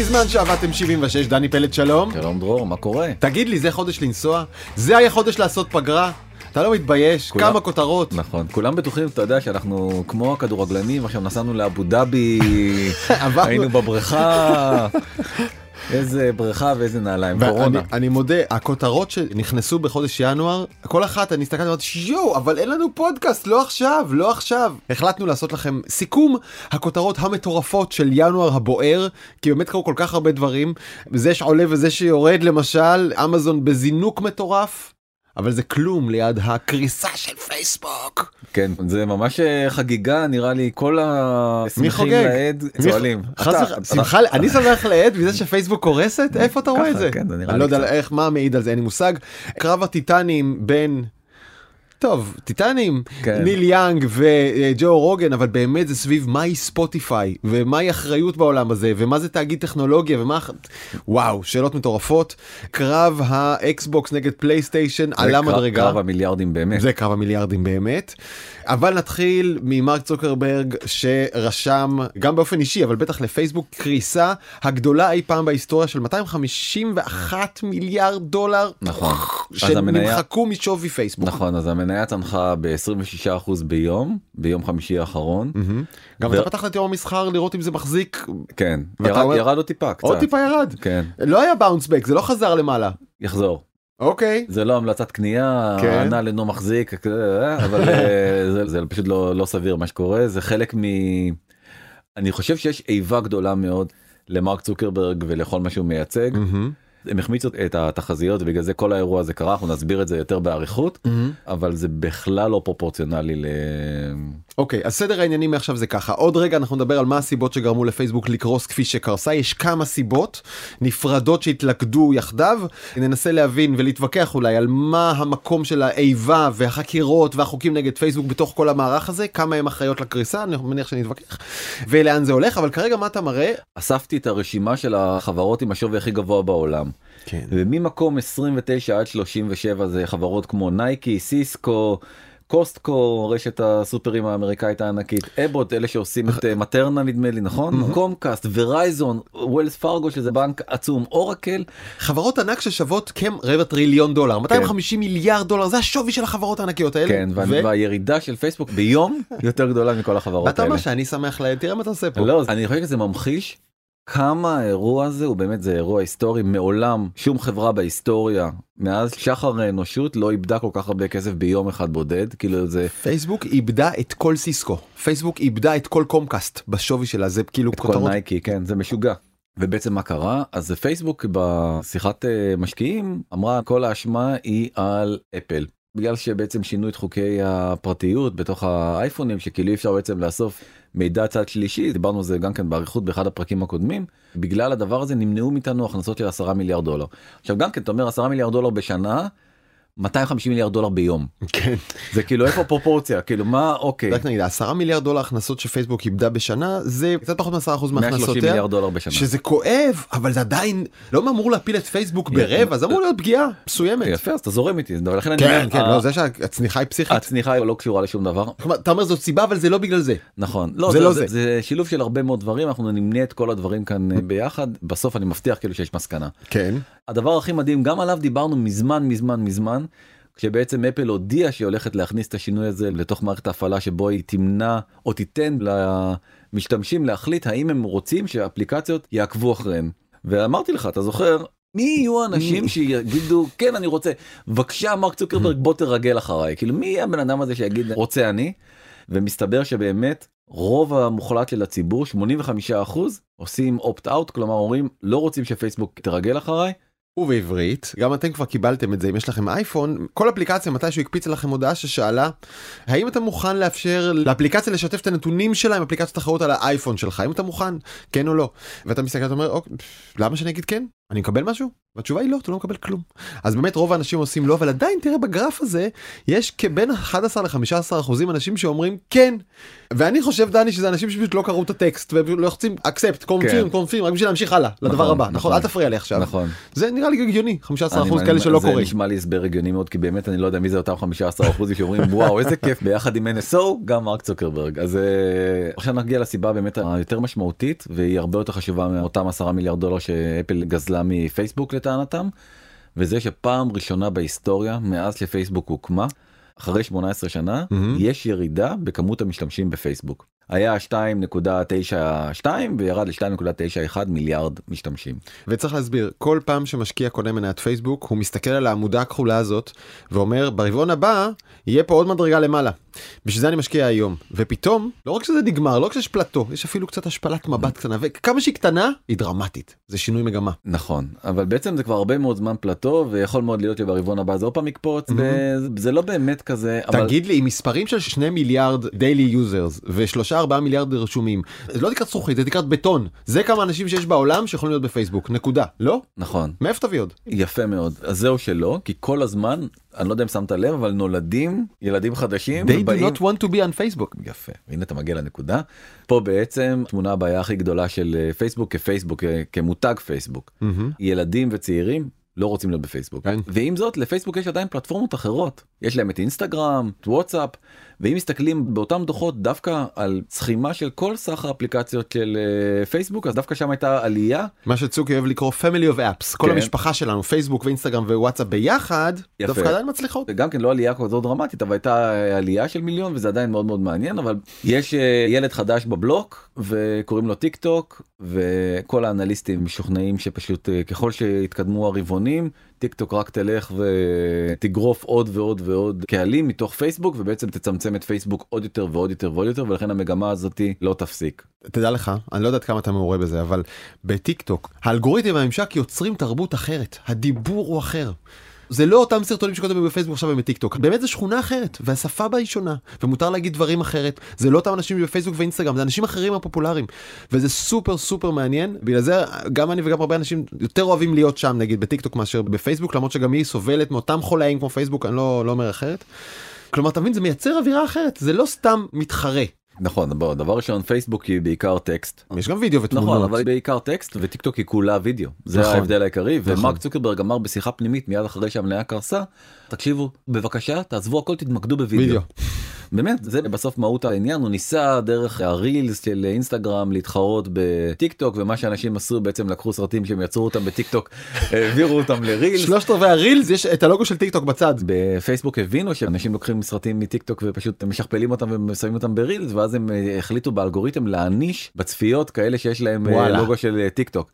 בזמן שעבדתם 76, דני פלד שלום. שלום דרור, מה קורה? תגיד לי, זה חודש לנסוע? זה היה חודש לעשות פגרה? אתה לא מתבייש? כולם- כמה כותרות. נכון, כולם בטוחים, אתה יודע, שאנחנו כמו הכדורגלנים, עכשיו נסענו לאבו דאבי, היינו בבריכה, איזה בריכה ואיזה נעליים, קורונה. אני מודה, הכותרות שנכנסו בחודש ינואר, כל אחת אני הסתכלתי ואמרתי יואו, אבל אין לנו פודקאסט, לא עכשיו, לא עכשיו. החלטנו לעשות לכם סיכום הכותרות המטורפות של ינואר הבוער, כי באמת קרו כל כך הרבה דברים, זה שעולה וזה שיורד למשל, אמזון בזינוק מטורף. אבל זה כלום ליד הקריסה של פייסבוק. כן, זה ממש אה, חגיגה, נראה לי, כל השמחים? לעד צוהלים. שמחה, אני שמח לעד מזה שפייסבוק קורסת? איפה אתה רואה את זה? כן, אני לא יודע. איך, מה מעיד על זה, אין לי מושג. קרב הטיטנים בין... טוב, טיטנים, כן. ניל יאנג וג'ו רוגן, אבל באמת זה סביב מהי ספוטיפיי, ומהי אחריות בעולם הזה, ומה זה תאגיד טכנולוגיה, ומה... וואו, שאלות מטורפות. קרב האקסבוקס נגד פלייסטיישן זה עלה מדרגה. קרב המיליארדים באמת. זה קרב המיליארדים באמת. אבל נתחיל ממרק צוקרברג שרשם גם באופן אישי אבל בטח לפייסבוק קריסה הגדולה אי פעם בהיסטוריה של 251 מיליארד דולר נכון. אז המניה- שנמחקו משווי פייסבוק. נכון, אז המניה צנחה ב-26% ביום, ביום חמישי האחרון. גם ו- אתה פתחת את יום המסחר לראות אם זה מחזיק כן, ירד- אומר- ירד עוד טיפה קצת. עוד טיפה ירד. כן, לא היה באונס בק זה לא חזר למעלה. יחזור. אוקיי. זה לא המלצת קנייה, כן. הנ"ל אינו מחזיק, אבל אה, זה, זה פשוט לא, לא סביר מה שקורה, זה חלק מ... אני חושב שיש איבה גדולה מאוד למרק צוקרברג ולכל מה שהוא מייצג. מהמם. הם החמיצו את התחזיות ובגלל זה כל האירוע הזה קרה, אנחנו נסביר את זה יותר באריכות, מהמם. אבל זה בכלל לא פרופורציונלי ל... אוקיי, אז סדר העניינים מעכשיו זה ככה. עוד רגע אנחנו נדבר על מה הסיבות שגרמו לפייסבוק לקרוס כפי שקרסה. יש כמה סיבות נפרדות שהתלכדו יחדיו. ננסה להבין ולהתווכח אולי על מה המקום של האיבה והחקירות והחוקים נגד פייסבוק בתוך כל המערך הזה, כמה הם אחראיות לקריסה, אני מניח שנתווכח, ולאן זה הולך, אבל כרגע מה אתה מראה? אספתי את הרשימה של החברות עם השווי הכי גבוה בעולם. כן. וממקום 29 עד 37 זה חברות כמו נייקי, סיסקו, קוסטקו, רשת הסופרים האמריקאית הענקית, אבוט, אלה שעושים את אה, מטרנה נדמה לי, נכון? קומקאסט, ורייזון, ווילס פארגו שזה בנק עצום, אורקל, חברות ענק ששוות כרבע טריליון דולר, 250 מיליארד דולר, זה השווי של החברות הענקיות האלה. כן, והירידה של פייסבוק ביום יותר גדולה מכל החברות ואתה האלה. אומר שאני שמח ל... תראה מה אתה עושה פה. לא, אני חושב שזה ממחיש כמה האירוע הזה הוא באמת זה אירוע היסטורי מעולם שום חברה בהיסטוריה מאז שחר האנושות לא איבדה כל כך הרבה כסף ביום אחד בודד כאילו זה פייסבוק איבדה את כל סיסקו, פייסבוק איבדה את כל קומקאסט בשווי שלה, זה כאילו את כל. נייקי כן זה משוגע. ובעצם מה קרה אז פייסבוק בשיחת אה, משקיעים אמרה כל האשמה היא על אפל. בגלל שבעצם שינו את חוקי הפרטיות בתוך האייפונים שכאילו אי אפשר בעצם לאסוף מידע צד שלישי דיברנו על זה גם כן באריכות באחד הפרקים הקודמים בגלל הדבר הזה נמנעו מאיתנו הכנסות של 10 מיליארד דולר. עכשיו גם כן אתה אומר 10 מיליארד דולר בשנה 250 מיליארד דולר ביום כן. זה כאילו איפה פרופורציה כאילו מה אוקיי רק נגיד 10 מיליארד דולר הכנסות שפייסבוק איבדה בשנה זה קצת פחות מ-10% 130 מהכנסותיה. מיליארד דולר בשנה. שזה כואב אבל זה עדיין לא אמור להפיל את פייסבוק ברבע זה אמור להיות פגיעה מסוימת. יפה אז אתה זורם איתי ולכן אני כן כן לא זה שהצניחה היא פסיכית. הצניחה לא קשורה לשום דבר אתה אומר זאת סיבה אבל זה לא בגלל זה. נכון לא זה לא זה, זה. זה שילוב של הרבה מאוד דברים אנחנו נמנה את כל הדברים כאן אה, ביחד בסוף אני מבטיח כאילו שיש מסקנה. כן. הדבר הכי מדהים גם עליו דיברנו מזמן מזמן מזמן כשבעצם אפל הודיעה שהיא הולכת להכניס את השינוי הזה לתוך מערכת ההפעלה שבו היא תמנע או תיתן למשתמשים להחליט האם הם רוצים שהאפליקציות יעקבו אחריהם. ואמרתי לך אתה זוכר? מי יהיו האנשים שיגידו כן אני רוצה. בבקשה מרק צוקרברג בוא תרגל אחריי. כאילו מי הבן אדם הזה שיגיד רוצה אני? ומסתבר שבאמת רוב המוחלט של הציבור 85% עושים אופט אאוט כלומר אומרים לא רוצים שפייסבוק תרגל אחריי ובעברית גם אתם כבר קיבלתם את זה אם יש לכם אייפון כל אפליקציה מתישהו הקפיצה לכם הודעה ששאלה האם אתה מוכן לאפשר לאפליקציה לשתף את הנתונים שלה עם אפליקציות אחרות על האייפון שלך? אם אתה מוכן? כן או לא? ואתה מסתכל ואתה אומר אוקיי, למה שאני אגיד כן אני מקבל משהו? והתשובה היא לא, אתה לא מקבל כלום. אז באמת רוב האנשים עושים לא, אבל עדיין תראה בגרף הזה, יש כבין 11 ל-15 אחוזים אנשים שאומרים כן. ואני חושב דני שזה אנשים שפשוט לא קראו את הטקסט ולוחצים אקספט, קונפירם, קונפירם, רק בשביל להמשיך הלאה, לדבר נכון, הבא, נכון? נכון. אל תפריע לי עכשיו. נכון. זה נראה לי הגיוני, 15 אחוז כאלה שלא זה קוראים. נשמע לי הסבר הגיוני מאוד כי באמת אני לא יודע מי זה אותם 15 אחוזים שאומרים וואו איזה כיף ביחד עם NSO גם מרק צוקרברג אז אה, עכשיו נגיע לסיבה באמת היותר משמעותית והיא הרבה יותר חשובה מאותם 10 מיליארד דולר שאפל גזלה מפייסבוק לטענתם. וזה שפעם ראשונה בהיסטוריה מאז שפייסבוק הוקמה אחרי 18 שנה מהמם. יש ירידה בכמות המשתמשים בפייסבוק. היה 2.92 וירד ל-2.91 מיליארד משתמשים. וצריך להסביר, כל פעם שמשקיע קונה מניית פייסבוק, הוא מסתכל על העמודה הכחולה הזאת, ואומר, ברבעון הבא, יהיה פה עוד מדרגה למעלה. בשביל זה אני משקיע היום. ופתאום, לא רק שזה נגמר, לא רק שיש פלטו, יש אפילו קצת השפלת מבט קטנה, וכמה שהיא קטנה, היא דרמטית. זה שינוי מגמה. נכון אבל בעצם זה כבר הרבה מאוד זמן פלטו ויכול מאוד להיות שברבעון הבא זה עוד פעם יקפוץ וזה לא באמת כזה אבל תגיד לי, עם מספרים של 2 מיליארד daily users ו3-4 מיליארד רשומים, זה לא תקרת זכוכית, זה תקרת בטון. זה כמה אנשים שיש בעולם שיכולים להיות בפייסבוק, נקודה. לא? נכון מאיפה תביא עוד? יפה מאוד אז זהו שלא כי כל הזמן אני לא יודע אם שמת לב אבל נולדים ילדים חדשים They do ובאים- not want to be on Facebook. יפה הנה אתה מגיע לנקודה פה בעצם תמונה הבעיה הכי גדולה של אה, פייסבוק כפייסבוק אה, כמותג פייסבוק מהמם. ילדים וצעירים לא רוצים להיות בפייסבוק כן. ועם זאת לפייסבוק יש עדיין פלטפורמות אחרות יש להם את אינסטגרם את וואטסאפ ואם מסתכלים באותם דוחות דווקא על צרימה של כל סך האפליקציות של אה, פייסבוק אז דווקא שם הייתה עלייה מה שצוקי אוהב לקרוא family of apps כל כן. המשפחה שלנו פייסבוק ואינסטגרם ווואטסאפ ביחד יפה. דווקא עדיין מצליחות. וגם כן לא עלייה כזאת דרמטית אבל הייתה אה, עלייה של מיליון וזה עדיין מאוד מאוד מעניין אבל יש אה, ילד חדש בבלוק וקוראים לו טיק טוק וכל האנליסטים משוכנעים שפשוט ככל שהתקדמו הרבעונים טיק טוק רק תלך ותגרוף עוד ועוד ועוד קהלים מתוך פייסבוק ובעצם תצמצם את פייסבוק עוד יותר ועוד יותר ועוד יותר ולכן המגמה הזאתי לא תפסיק. תדע לך אני לא יודעת כמה אתה מעורה בזה אבל בטיק טוק האלגוריתם והממשק יוצרים תרבות אחרת הדיבור הוא אחר. זה לא אותם סרטונים שכותבים בפייסבוק עכשיו בטיק טוק באמת זה שכונה אחרת והשפה בה היא שונה ומותר להגיד דברים אחרת. זה לא אותם אנשים בפייסבוק ואינסטגרם זה אנשים אחרים הפופולריים. וזה סופר סופר מעניין. בגלל זה גם אני וגם הרבה אנשים יותר אוהבים להיות שם נגיד בטיק טוק מאשר בפייסבוק למרות שגם היא סובלת מאותם חולאים כמו פייסבוק אני לא לא אומר אחרת. כלומר אתה מבין זה מייצר אווירה אחרת. זה לא סתם מתחרה נכון בוא דבר ראשון פייסבוק היא בעיקר טקסט יש גם וידאו ותמונות. נכון אבל בעיקר טקסט וטיק טוק היא כולה וידאו זה נכון. ההבדל העיקרי נכון. ומרק צוקרברג אמר בשיחה פנימית מיד אחרי שהמניה קרסה תקשיבו בבקשה תעזבו הכל תתמקדו בווידאו. באמת זה בסוף מהות העניין הוא ניסה דרך הרילס של אינסטגרם להתחרות בטיק טוק ומה שאנשים עשו בעצם לקחו סרטים שהם יצרו אותם בטיק טוק העבירו אותם לרילס. שלושת רבעי הרילס יש את הלוגו של טיק טוק בצד. בפייסבוק הבינו שאנשים לוקחים סרטים מטיק טוק ופשוט משכפלים אותם ושמים אותם ברילס ואז הם אה, החליטו באלגוריתם להעניש בצפיות כאלה שיש להם אה, וואלה. לוגו של אה, טיק טוק.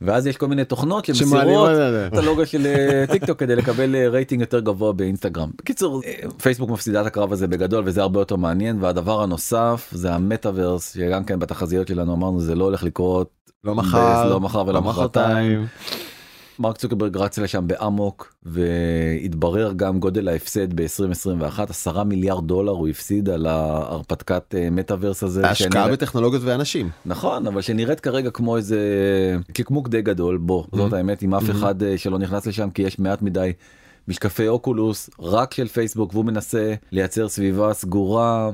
ואז יש כל מיני תוכנות שמסירות. את הלוגו של אה, טיק טוק כדי לקבל אה, רייטינג יותר גבוה באינסטגרם. בקיצור אה, פייסבוק מפסידה את הקרב הזה בגדול וזה הרבה יותר מעניין והדבר הנוסף זה המטאוורס שגם כן בתחזיות שלנו אמרנו זה לא הולך לקרות לא מחר, לא מחר ולא מחרתיים. מרק צוקרברג רץ לשם באמוק והתברר גם גודל ההפסד ב-2021 10 מיליארד דולר הוא הפסיד על ההרפתקת אה, מטאוורס הזה. השקעה שנראה- בטכנולוגיות ואנשים. נכון אבל שנראית כרגע כמו איזה קיקמוק די גדול בוא זאת האמת עם אף אחד אה, שלא נכנס לשם כי יש מעט מדי משקפי אוקולוס רק של פייסבוק והוא מנסה לייצר סביבה סגורה.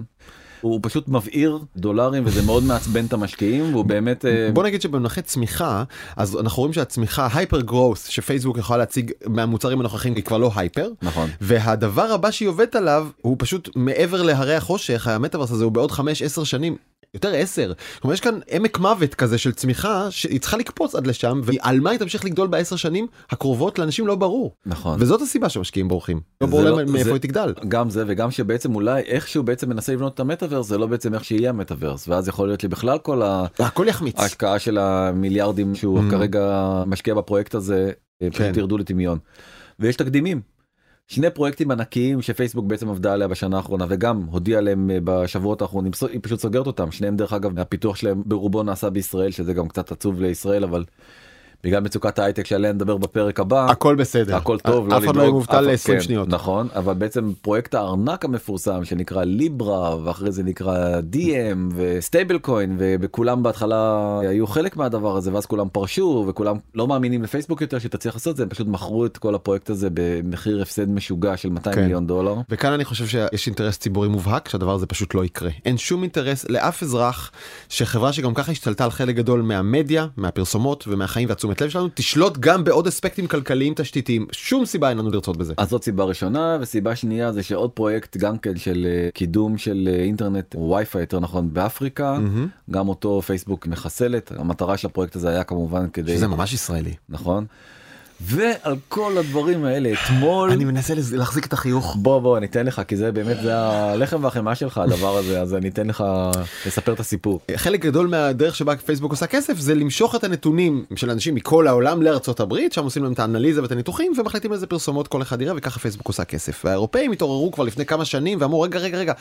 הוא פשוט מבעיר דולרים וזה מאוד מעצבן את המשקיעים והוא באמת אה, בוא נגיד שבמונחי צמיחה אז אנחנו רואים שהצמיחה הייפר גרוס שפייסבוק יכולה להציג מהמוצרים הנוכחים היא כבר לא הייפר. נכון והדבר הבא שהיא עובדת עליו הוא פשוט מעבר להרי החושך המטאוורס הזה הוא בעוד 5-10 שנים. יותר 10. כלומר יש כאן עמק מוות כזה של צמיחה שהיא צריכה לקפוץ עד לשם ועל מה היא תמשיך לגדול בעשר שנים הקרובות לאנשים לא ברור. נכון. וזאת הסיבה שמשקיעים בורחים. לא ברור לא- מאיפה זה- היא תגדל. גם זה וגם שבעצם אולי איכשהו בעצם מנסה לבנות את המטאוורס זה לא בעצם איך שיהיה המטאוורס ואז יכול להיות שבכלל כל הכל יחמיץ. ההשקעה של המיליארדים שהוא Mm. כרגע משקיע בפרויקט הזה אה, פשוט כן. ירדו לטמיון. ויש תקדימים. שני פרויקטים ענקיים שפייסבוק בעצם עבדה עליה בשנה האחרונה וגם הודיעה עליהם אה, בשבועות האחרונים. היא פשוט סוגרת אותם. שניהם דרך אגב הפיתוח שלהם ברובו נעשה בישראל שזה גם קצת עצוב לישראל אבל בגלל מצוקת ההייטק שעליה נדבר בפרק הבא. הכל בסדר. הכל טוב, לא אף אחד לא יהיה מובטל אף- ל-20 כן, שניות. נכון, אבל בעצם פרויקט הארנק המפורסם שנקרא ליברה ואחרי זה נקרא Diem ו stablecoin וכולם בהתחלה היו חלק מהדבר הזה ואז כולם פרשו וכולם לא מאמינים לפייסבוק יותר שתצליח לעשות זה הם פשוט מכרו את כל הפרויקט הזה במחיר הפסד משוגע של 200 כן. מיליון דולר. וכאן אני חושב שיש אינטרס ציבורי מובהק שהדבר הזה פשוט לא יקרה. אין שום אינטרס לאף אזרח שחברה שגם ככה השתלטה על חלק גדול מהמדיה, מהפרסומות ומהחיים והתשומת לב שלנו, תשלוט גם בעוד אספקטים כלכליים תשתיתיים. שום סיבה אין לנו לרצות בזה. אז זאת סיבה ראשונה וסיבה שנייה זה שעוד פרויקט גם כן של אה, קידום של אה, אינטרנט וי-פיי יותר נכון באפריקה מהמם. גם אותו פייסבוק מחסלת המטרה של הפרויקט הזה היה כמובן כדי שזה ממש ישראלי. נכון. ועל כל הדברים האלה אתמול אני מנסה להחזיק את החיוך. בוא בוא אני אתן לך כי זה באמת זה הלחם והחמאה שלך הדבר הזה אז אני אתן לך לספר את הסיפור. חלק גדול מהדרך שבה פייסבוק עושה כסף זה למשוך את הנתונים של אנשים מכל העולם לארצות הברית שם עושים להם את האנליזה ואת הניתוחים ומחליטים איזה פרסומות כל אחד יראה וככה פייסבוק עושה כסף. והאירופאים התעוררו כבר לפני כמה שנים ואמרו רגע רגע רגע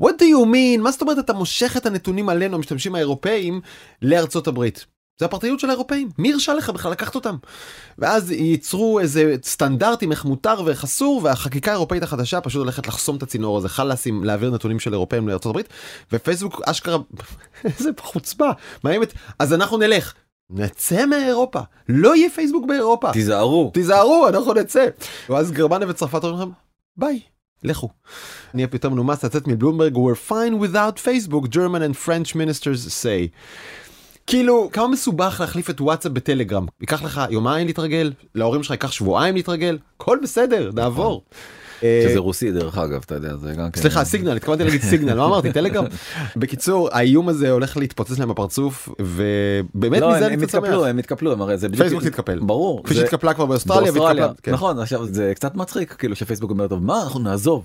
what do you mean מה זאת אומרת אתה מושך את הנתונים עלינו המשתמשים האירופאים לארצות הברית. זה הפרטיות של האירופאים מי הרשה לך בכלל לקחת אותם. ואז ייצרו איזה סטנדרטים איך מותר ואיך אסור והחקיקה האירופאית החדשה פשוט הולכת לחסום את הצינור הזה חלאסים להעביר נתונים של אירופאים הברית ופייסבוק אשכרה איזה חוצפה מאיימת אז אנחנו נלך נצא מאירופה לא יהיה פייסבוק באירופה תיזהרו. תיזהרו אנחנו נצא ואז גרמניה וצרפת אומרים לכם ביי. לכו. נהיה יותר מנומס לצאת מבלומברג we're fine without Facebook German and French ministers say. כאילו כמה מסובך להחליף את וואטסאפ בטלגרם ייקח לך יומיים להתרגל להורים שלך ייקח שבועיים להתרגל הכל בסדר נעבור. אה, שזה רוסי דרך אגב אתה יודע זה גם כן. סליחה סיגנל התכוונתי להגיד סיגנל לא אמרתי טלגרם בקיצור האיום הזה הולך להתפוצץ להם בפרצוף ובאמת לא, מזה אני. התקפלו הם התקפלו הם הרי זה בדיוק פייסבוק תתקפל. ברור כפי שהתקפלה כבר באוסטרליה כן. נכון עכשיו זה קצת מצחיק כאילו שפייסבוק אומר טוב מה אנחנו נעזוב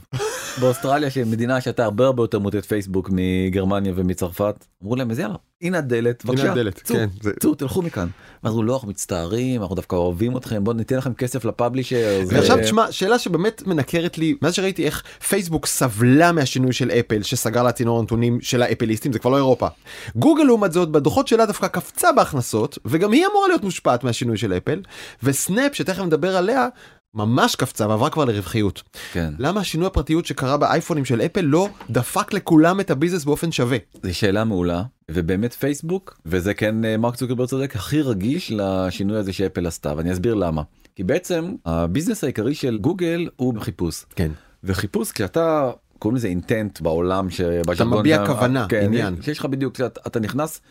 באוסטרליה שמדינה שהייתה הרבה הרבה יותר מוטט פייסבוק מגרמניה ומצרפת אמרו להם אז יאללה הנה הדלת בבקשה צאו, כן, זה- צאו תלכו מכאן. אמרו לא אנחנו מצטערים אנחנו דווקא אוהבים אתכם בוא ניתן לכם כסף ל publisher. ועכשיו תשמע שאלה שבאמת מנקרת לי מאז שראיתי איך פייסבוק סבלה מהשינוי של אפל שסגר לה צינור הנתונים של האפליסטים זה כבר לא אירופה. גוגל לעומת זאת בדוחות שלה דווקא קפצה בהכנסות וגם היא אמורה להיות מושפעת מהשינוי של אפל וסנאפ שתכף נדבר עליה ממש קפצה ועברה כבר לרווחיות. כן. למה השינוי הפרטיות שקרה באייפונים של אפל לא דפק לכולם את הביזנס באופן שווה. זו שאלה מעולה ובאמת פייסבוק וזה כן אה, מרק צוקרברג צודק הכי רגיש לשינוי הזה שאפל עשתה ואני אסביר למה. כי בעצם הביזנס העיקרי של גוגל הוא בחיפוש כן. וחיפוש כשאתה קוראים לזה אינטנט בעולם שבז'רגון מביע שם- כוונה, כן, עניין. שיש לך בדיוק אתה נכנס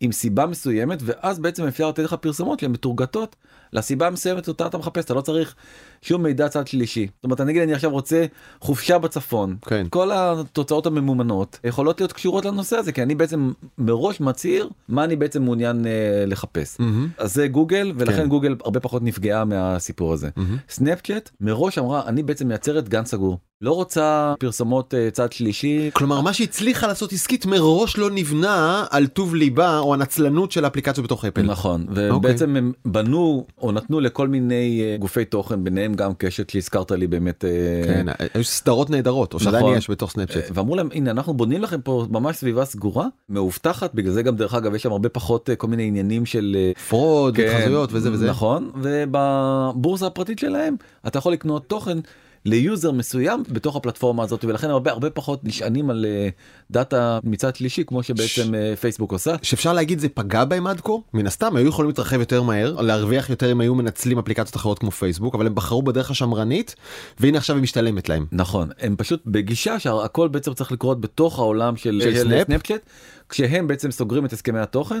עם סיבה מסוימת ואז בעצם אפשר לתת לך פרסומות שהן מתורגתות לסיבה המסוימת אותה אתה מחפש אתה לא צריך שום מידע צד שלישי זאת אומרת נגיד אני עכשיו רוצה חופשה בצפון כן. כל התוצאות הממומנות יכולות להיות קשורות לנושא הזה כי אני בעצם מראש מצהיר מה אני בעצם מעוניין אה, לחפש. מהמם. אז זה גוגל ולכן כן. גוגל הרבה פחות נפגעה מהסיפור הזה. מהמם. סנאפצ'אט מראש אמרה אני בעצם מייצרת גן סגור לא רוצה פרסומות אה, צד שלישי כלומר מה שהצליחה לעשות עסקית מראש לא נבנה על טוב ליבה או הנצלנות של האפליקציות בתוך אפל. נכון ובעצם הם בנו או נתנו לכל מיני אה, גופי תוכן ביניהם גם קשת שהזכרת לי באמת אה, כן, היו סדרות נהדרות או שעדיין נכון. יש בתוך סנאפצ'אט. ואמרו להם הנה אנחנו בונים לכם פה ממש סביבה סגורה מאובטחת בגלל זה גם דרך אגב יש שם הרבה פחות כל מיני עניינים של fraud כן, וזה וזה. נכון ובבורסה הפרטית שלהם אתה יכול לקנות תוכן ל user מסוים בתוך הפלטפורמה הזאת ולכן הרבה הרבה פחות נשענים על אה, דאטה מצד שלישי כמו שבעצם אה, פייסבוק עושה. שאפשר להגיד זה פגע בהם עד כה מן הסתם היו יכולים להתרחב יותר מהר להרוויח יותר אם היו מנצלים אפליקציות אחרות כמו פייסבוק אבל הם בחרו בדרך השמרנית והנה עכשיו היא משתלמת להם. נכון הם פשוט בגישה שהכל בעצם צריך לקרות בתוך העולם של, של סנאפ? סנאפצ'אט כשהם בעצם סוגרים את הסכמי התוכן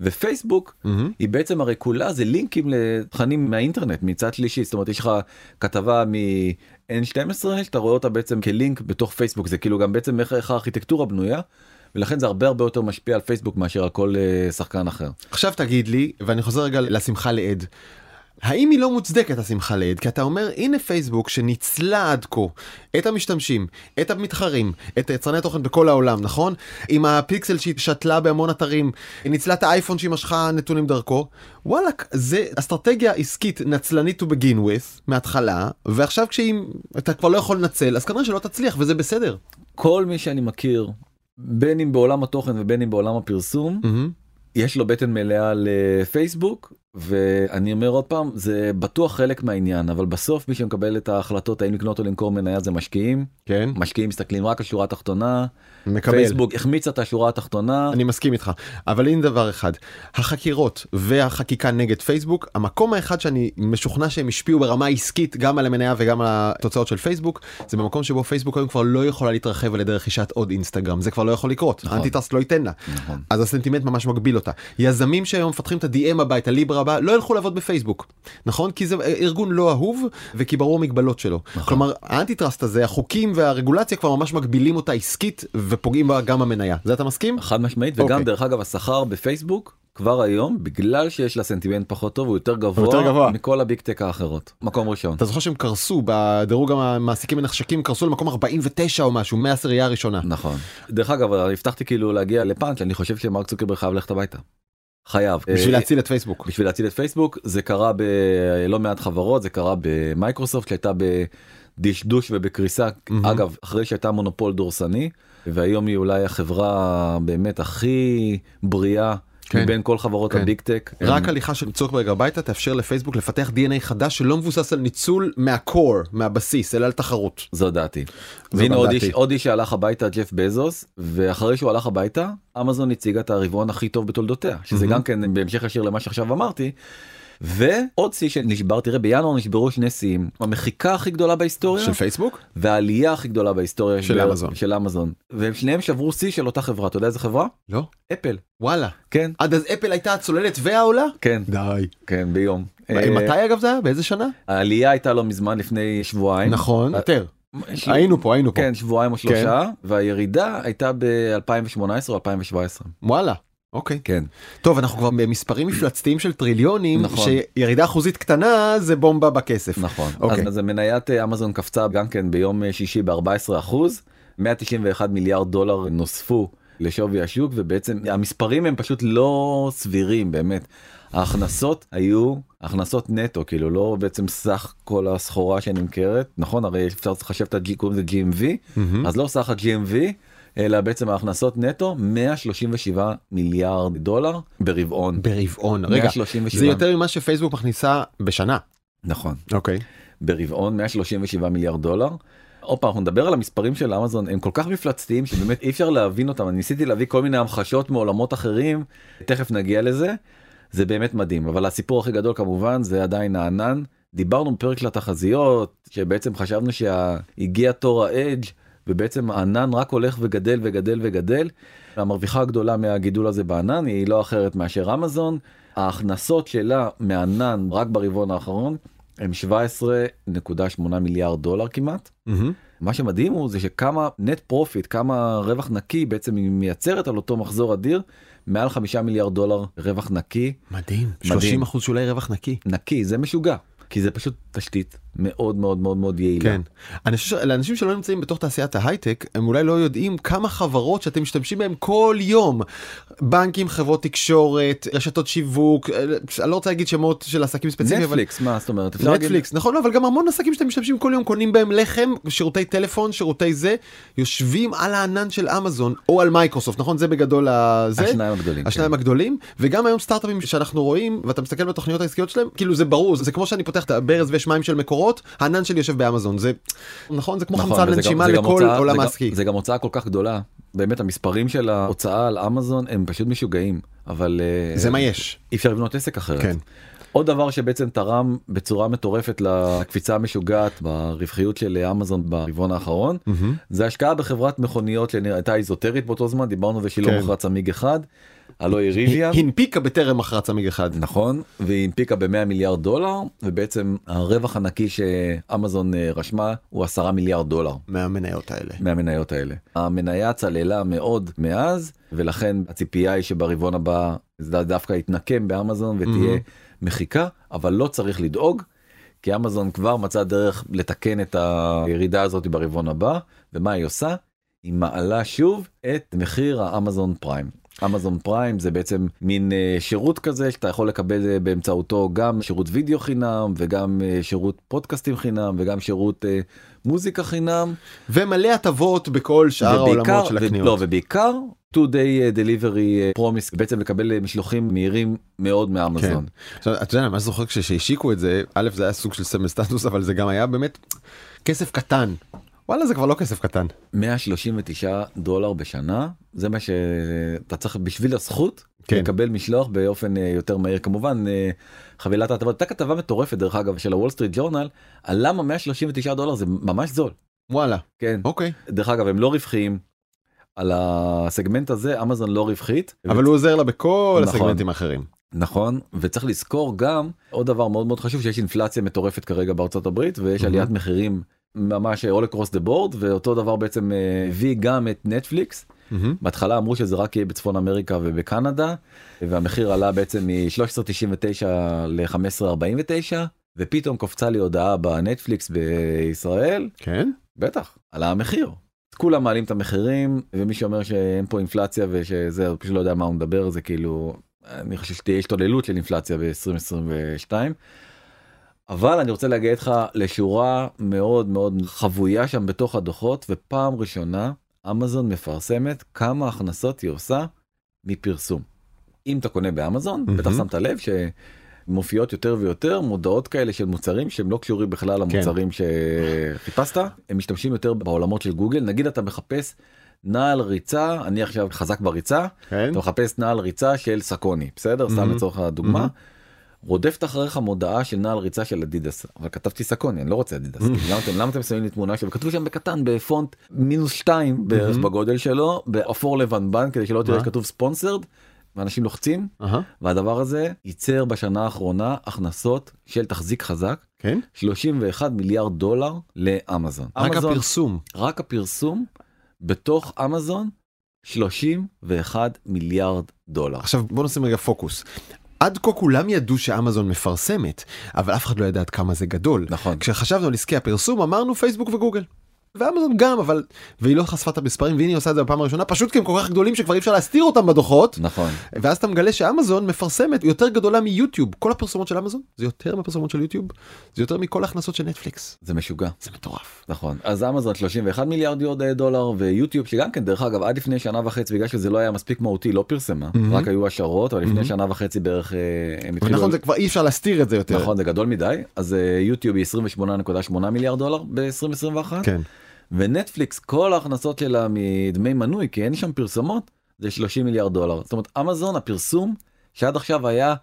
ופייסבוק מהמם. היא בעצם הרי כולה זה לינקים לתכנים מהאינטרנט מצד שלישי זאת אומרת יש לך כתבה מ-N12 שאתה רואה אותה בעצם כלינק בתוך פייסבוק זה כאילו גם בעצם איך, איך הארכיטקטורה בנויה ולכן זה הרבה הרבה יותר משפיע על פייסבוק מאשר על כל uh, שחקן אחר. עכשיו תגיד לי ואני חוזר רגע לשמחה לעד. האם היא לא מוצדקת השמחה לעד כי אתה אומר הנה פייסבוק שניצלה עד כה את המשתמשים את המתחרים את יצרני התוכן בכל העולם נכון עם הפיקסל שהיא שתלה בהמון אתרים היא ניצלה את האייפון שהיא משכה נתונים דרכו וואלאק זה אסטרטגיה עסקית נצלנית to begin with מההתחלה ועכשיו כשאם אתה כבר לא יכול לנצל אז כנראה שלא תצליח וזה בסדר. כל מי שאני מכיר בין אם בעולם התוכן ובין אם בעולם הפרסום מהמם. יש לו בטן מלאה לפייסבוק ואני אומר עוד פעם זה בטוח חלק מהעניין אבל בסוף מי שמקבל את ההחלטות האם לקנות או למכור מניה זה משקיעים. כן. משקיעים מסתכלים רק על שורה תחתונה מקבל. פייסבוק החמיצה את השורה התחתונה. אני מסכים איתך. אבל הנה דבר אחד החקירות והחקיקה נגד פייסבוק המקום האחד שאני משוכנע שהם השפיעו ברמה עסקית גם על המניה וגם על התוצאות של פייסבוק זה במקום שבו פייסבוק היום כבר לא יכולה להתרחב על ידי רכישת עוד אינסטגרם. זה כבר לא יכול לקרות. נכון. ה antitrust לא ייתן לה. נכון. אז הסנטימנט ממש מגביל אותה. יזמים שהיום מפתחים את ה-DM הבא את הבא לא ילכו לעבוד בפייסבוק נכון כי זה ארגון לא אהוב וכי ברור המגבלות שלו נכון. כלומר ה antitrust הזה החוקים והרגולציה כבר ממש מגבילים אותה עסקית ופוגעים בה גם במניה זה אתה מסכים? חד משמעית וגם אוקיי. דרך אגב השכר בפייסבוק כבר היום בגלל שיש לה סנטימנט פחות טוב הוא יותר גבוה, יותר גבוה. מכל ה Big Tech האחרות מקום ראשון. אתה זוכר שהם קרסו בדירוג המעסיקים הנחשקים קרסו למקום 49 או משהו מהעשירייה הראשונה. נכון. דרך אגב הבטחתי כאילו להגיע לפאנץ' אני חושב שמרק צוקרברג חייב ללכת הביתה. חייב. בשביל אה, להציל את פייסבוק. בשביל להציל את פייסבוק זה קרה בלא מעט חברות זה קרה במייקרוסופט שהייתה בדשדוש ובקריסה מהמם. אגב אחרי שהייתה מונופול דורסני והיום היא אולי החברה באמת הכי בריאה כן. מבין כל חברות כן. ה Big Tech. רק הם- הליכה של צוקרברג הביתה תאפשר לפייסבוק לפתח DNA חדש שלא מבוסס על ניצול מה core מהבסיס אלא על תחרות. זו דעתי. והנה עוד. איש שהלך הביתה ג'ף בזוס ואחרי שהוא הלך הביתה אמזון הציגה את הרבעון הכי טוב בתולדותיה שזה מהמם. גם כן בהמשך ישיר למה שעכשיו אמרתי. ועוד שיא שנשבר תראה בינואר נשברו שני שיאים המחיקה הכי גדולה בהיסטוריה של פייסבוק? והעלייה הכי גדולה בהיסטוריה של אמזון. של אמזון והם שניהם שברו שיא של אותה חברה אתה יודע איזה חברה לא. אפל וואלה. כן עד אז אפל הייתה הצוללת והעולה? כן די. כן ביום אה, מתי אגב זה היה? באיזה שנה? העלייה הייתה לא מזמן לפני שבועיים נכון. אה, יותר. היינו פה היינו פה. כן שבועיים או שלושה והירידה הייתה ב-2018 או 2017 וואלה. אוקיי. כן טוב אנחנו כבר במספרים מפלצתיים של טריליונים נכון. שירידה אחוזית קטנה זה בומבה בכסף. נכון אוקיי. אז, מניית אה, אמזון קפצה גם כן ביום אה, שישי ב-14 אחוז 191 מיליארד דולר נוספו לשווי השוק ובעצם המספרים הם פשוט לא סבירים באמת. ההכנסות היו הכנסות נטו כאילו לא בעצם סך כל הסחורה שנמכרת נכון הרי אפשר לחשב את ה-G קוראים לזה GMV מהמם. אז לא סך ה-GMV אלא בעצם ההכנסות נטו 137 מיליארד דולר ברבעון. ברבעון. רגע. 137. זה יותר ממה שפייסבוק מכניסה בשנה. נכון. אוקיי. ברבעון 137 מיליארד דולר. עוד פעם אנחנו נדבר על המספרים של אמזון הם כל כך מפלצתיים שבאמת אי אפשר להבין אותם אני ניסיתי להביא כל מיני המחשות מעולמות אחרים תכף נגיע לזה זה באמת מדהים אבל הסיפור הכי גדול כמובן זה עדיין הענן דיברנו בפרק של התחזיות שבעצם חשבנו שהגיע תור ה edge ובעצם הענן רק הולך וגדל וגדל וגדל. המרוויחה הגדולה מהגידול הזה בענן היא לא אחרת מאשר אמזון ההכנסות שלה מענן רק ברבעון האחרון הם 17.8 מיליארד דולר כמעט. מהמם. מה שמדהים הוא זה שכמה net profit כמה רווח נקי בעצם היא מייצרת על אותו מחזור אדיר מעל 5 מיליארד דולר רווח נקי מדהים. מדהים. 30 אחוז שולי רווח נקי. נקי זה משוגע כי זה פשוט תשתית מאוד מאוד מאוד מאוד יעילה. כן. אני חושב שלאנשים שלא נמצאים בתוך תעשיית ההייטק הם אולי לא יודעים כמה חברות שאתם משתמשים בהם כל יום. בנקים, חברות תקשורת, רשתות שיווק, אה, אני לא רוצה להגיד שמות של עסקים ספציפיים. אבל- נטפליקס מה זאת אומרת אפשר להגיד- נטפליקס נכון אבל גם המון עסקים שאתם משתמשים כל יום קונים בהם לחם שירותי טלפון שירותי זה יושבים על הענן של אמזון או על מייקרוסופט נכון זה בגדול הזה השניים הגדולים. השניים כן. הגדולים וגם היום סטארט-אפים שאנחנו רואים ואתה מסתכל בתוכניות העסקיות שלהם כאילו זה ברור זה כמו שאני פותח את הברז ויש מים של מקורות הענן שלי יושב באמזון זה נכון זה כמו נכון, חמצן לנשימה זה לכל הוצאה- עולם זה העסקי. זה גם הוצאה כל כך גדולה באמת המספרים של ההוצאה על אמזון הם פשוט משוגעים אבל אה, זה מה יש. אי אפשר לבנות עסק אחרת. כן. עוד דבר שבעצם תרם בצורה מטורפת לקפיצה המשוגעת ברווחיות של אמזון ברבעון האחרון מהמם. זה השקעה בחברת מכוניות שהייתה איזוטרית באותו זמן דיברנו על זה שהיא לא כן. מכרה צמיג אחד הלא היא ריוויאן. הנפיקה בטרם מכרה צמיג אחד. נכון והיא הנפיקה ב-100 מיליארד דולר ובעצם הרווח הנקי שאמזון אה, רשמה הוא 10 מיליארד דולר מהמניות האלה. מהמניות האלה. המניה צללה מאוד מאז ולכן הציפייה היא שברבעון הבא זה דווקא יתנקם באמזון ותהיה מחיקה אבל לא צריך לדאוג כי אמזון כבר מצא דרך לתקן את הירידה הזאת ברבעון הבא ומה היא עושה? היא מעלה שוב את מחיר האמזון פריים. אמזון פריים זה בעצם מין אה, שירות כזה שאתה יכול לקבל אה, באמצעותו גם שירות וידאו חינם וגם אה, שירות פודקאסטים חינם וגם שירות מוזיקה חינם. ומלא הטבות בכל שאר העולמות של ו- הקניות. לא, ובעיקר 2 day delivery promise בעצם לקבל משלוחים מהירים מאוד כן. מאמזון. עכשיו, אתה יודע, מה זוכר כשהשיקו את זה, א' זה היה סוג של סמל סטטוס, אבל זה גם היה באמת כסף קטן. וואלה זה כבר לא כסף קטן. 139 דולר בשנה זה מה שאתה צריך בשביל הזכות כן. לקבל משלוח באופן אה, יותר מהיר כמובן אה, חבילת ההטבות הייתה כתבה מטורפת דרך אגב של הוול סטריט ג'ורנל על למה 139 דולר זה ממש זול וואלה. כן אוקיי. דרך אגב הם לא רווחיים. על הסגמנט הזה אמזון לא רווחית אבל הוא עוזר לה בכל נכון. הסגמנטים האחרים. נכון וצריך לזכור גם עוד דבר מאוד מאוד חשוב שיש אינפלציה מטורפת כרגע בארצות הברית ויש מהמם. עליית מחירים ממש all across the board ואותו דבר בעצם אה, הביא גם את נטפליקס מהמם. בהתחלה אמרו שזה רק יהיה בצפון אמריקה ובקנדה והמחיר עלה בעצם מ-1399 ל-1549 ופתאום קופצה לי הודעה בנטפליקס בישראל כן? בטח עלה המחיר. כולם מעלים את המחירים ומי שאומר שאין פה אינפלציה ושזה פשוט לא יודע מה הוא מדבר זה כאילו אני חושב שתהיה השתוללות של אינפלציה ב-2022. אבל אני רוצה להגיע איתך לשורה מאוד מאוד חבויה שם בתוך הדוחות ופעם ראשונה אמזון מפרסמת כמה הכנסות היא עושה מפרסום. אם אתה קונה באמזון מהמם. בטח שמת לב שמופיעות יותר ויותר מודעות כאלה של מוצרים שהם לא קשורים בכלל למוצרים שחיפשת הם משתמשים יותר בעולמות של גוגל נגיד אתה מחפש נעל ריצה אני עכשיו חזק בריצה כן? אתה מחפש נעל ריצה של סקוני בסדר סתם מהמם. לצורך הדוגמה. מהמם. רודפת אחריך מודעה של נעל ריצה של אדידס אבל כתבתי סקוני אני לא רוצה אדידס מהמם. למה אתם למה אתם שמים לי תמונה שלו כתבו שם בקטן בפונט מינוס 2 בערך מהמם. בגודל שלו באפור לבנבן כדי שלא תראה מה? שכתוב ספונסרד. ואנשים לוחצים. והדבר הזה ייצר בשנה האחרונה הכנסות של תחזיק חזק כן? 31 מיליארד דולר לאמזון. רק אמזון- הפרסום. רק הפרסום בתוך אמזון 31 מיליארד דולר. עכשיו בוא נשים רגע פוקוס. עד כה כולם ידעו שאמזון מפרסמת, אבל אף אחד לא ידע עד כמה זה גדול. נכון. כשחשבנו על עסקי הפרסום אמרנו פייסבוק וגוגל. ואמזון גם אבל והיא לא חשפה את המספרים והנה היא עושה את זה בפעם הראשונה פשוט כי הם כל כך גדולים שכבר אי אפשר להסתיר אותם בדוחות נכון. ואז אתה מגלה שאמזון מפרסמת יותר גדולה מיוטיוב כל הפרסומות של אמזון זה יותר מהפרסומות של יוטיוב זה יותר מכל ההכנסות של נטפליקס זה משוגע. זה מטורף. נכון אז אמזון 31 מיליארד דולר ויוטיוב שגם כן דרך אגב עד לפני שנה וחצי בגלל שזה לא היה מספיק מהותי לא פרסמה מהמם. רק היו השערות אבל לפני מהמם. שנה וחצי בערך אה, הם התחילו. נכון זה כבר אי אפשר להסתיר את זה יותר. נכון זה גדול מדי אז אה, יוטיוב היא 28.8 מיליארד דולר ב-2021 כן. ונטפליקס כל ההכנסות שלה מדמי מנוי כי אין שם פרסומות זה 30 מיליארד דולר. זאת אומרת אמזון הפרסום שעד עכשיו היה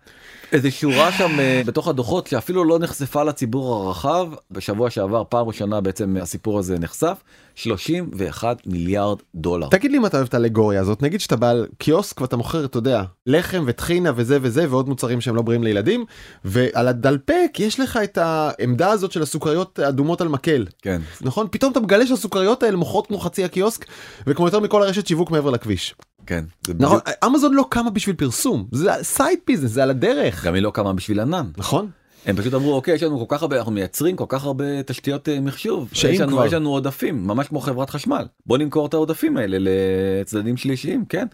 איזה שורה שם אה, בתוך הדוחות שאפילו לא נחשפה לציבור הרחב. בשבוע שעבר פעם ראשונה בעצם הסיפור הזה נחשף 31 מיליארד דולר. תגיד לי אם אתה אוהב את האלגוריה הזאת. נגיד שאתה בא על קיוסק ואתה מוכר אתה יודע לחם וטחינה וזה וזה ועוד מוצרים שהם לא בריאים לילדים ועל הדלפק יש לך את העמדה הזאת של הסוכריות אדומות על מקל. כן. נכון? פתאום אתה מגלה שהסוכריות האלה מוכרות כמו חצי הקיוסק וכמו יותר מכל הרשת שיווק מעבר לכביש כן נכון בדיוק. אמזון לא קמה בשביל פרסום זה side business זה על הדרך גם היא לא קמה בשביל ענן נכון הם פשוט אמרו אוקיי יש לנו כל כך הרבה אנחנו מייצרים כל כך הרבה תשתיות אה, מחשוב שאם יש לנו, כבר. יש לנו עודפים ממש כמו חברת חשמל בוא נמכור את העודפים האלה לצדדים שלישיים כן.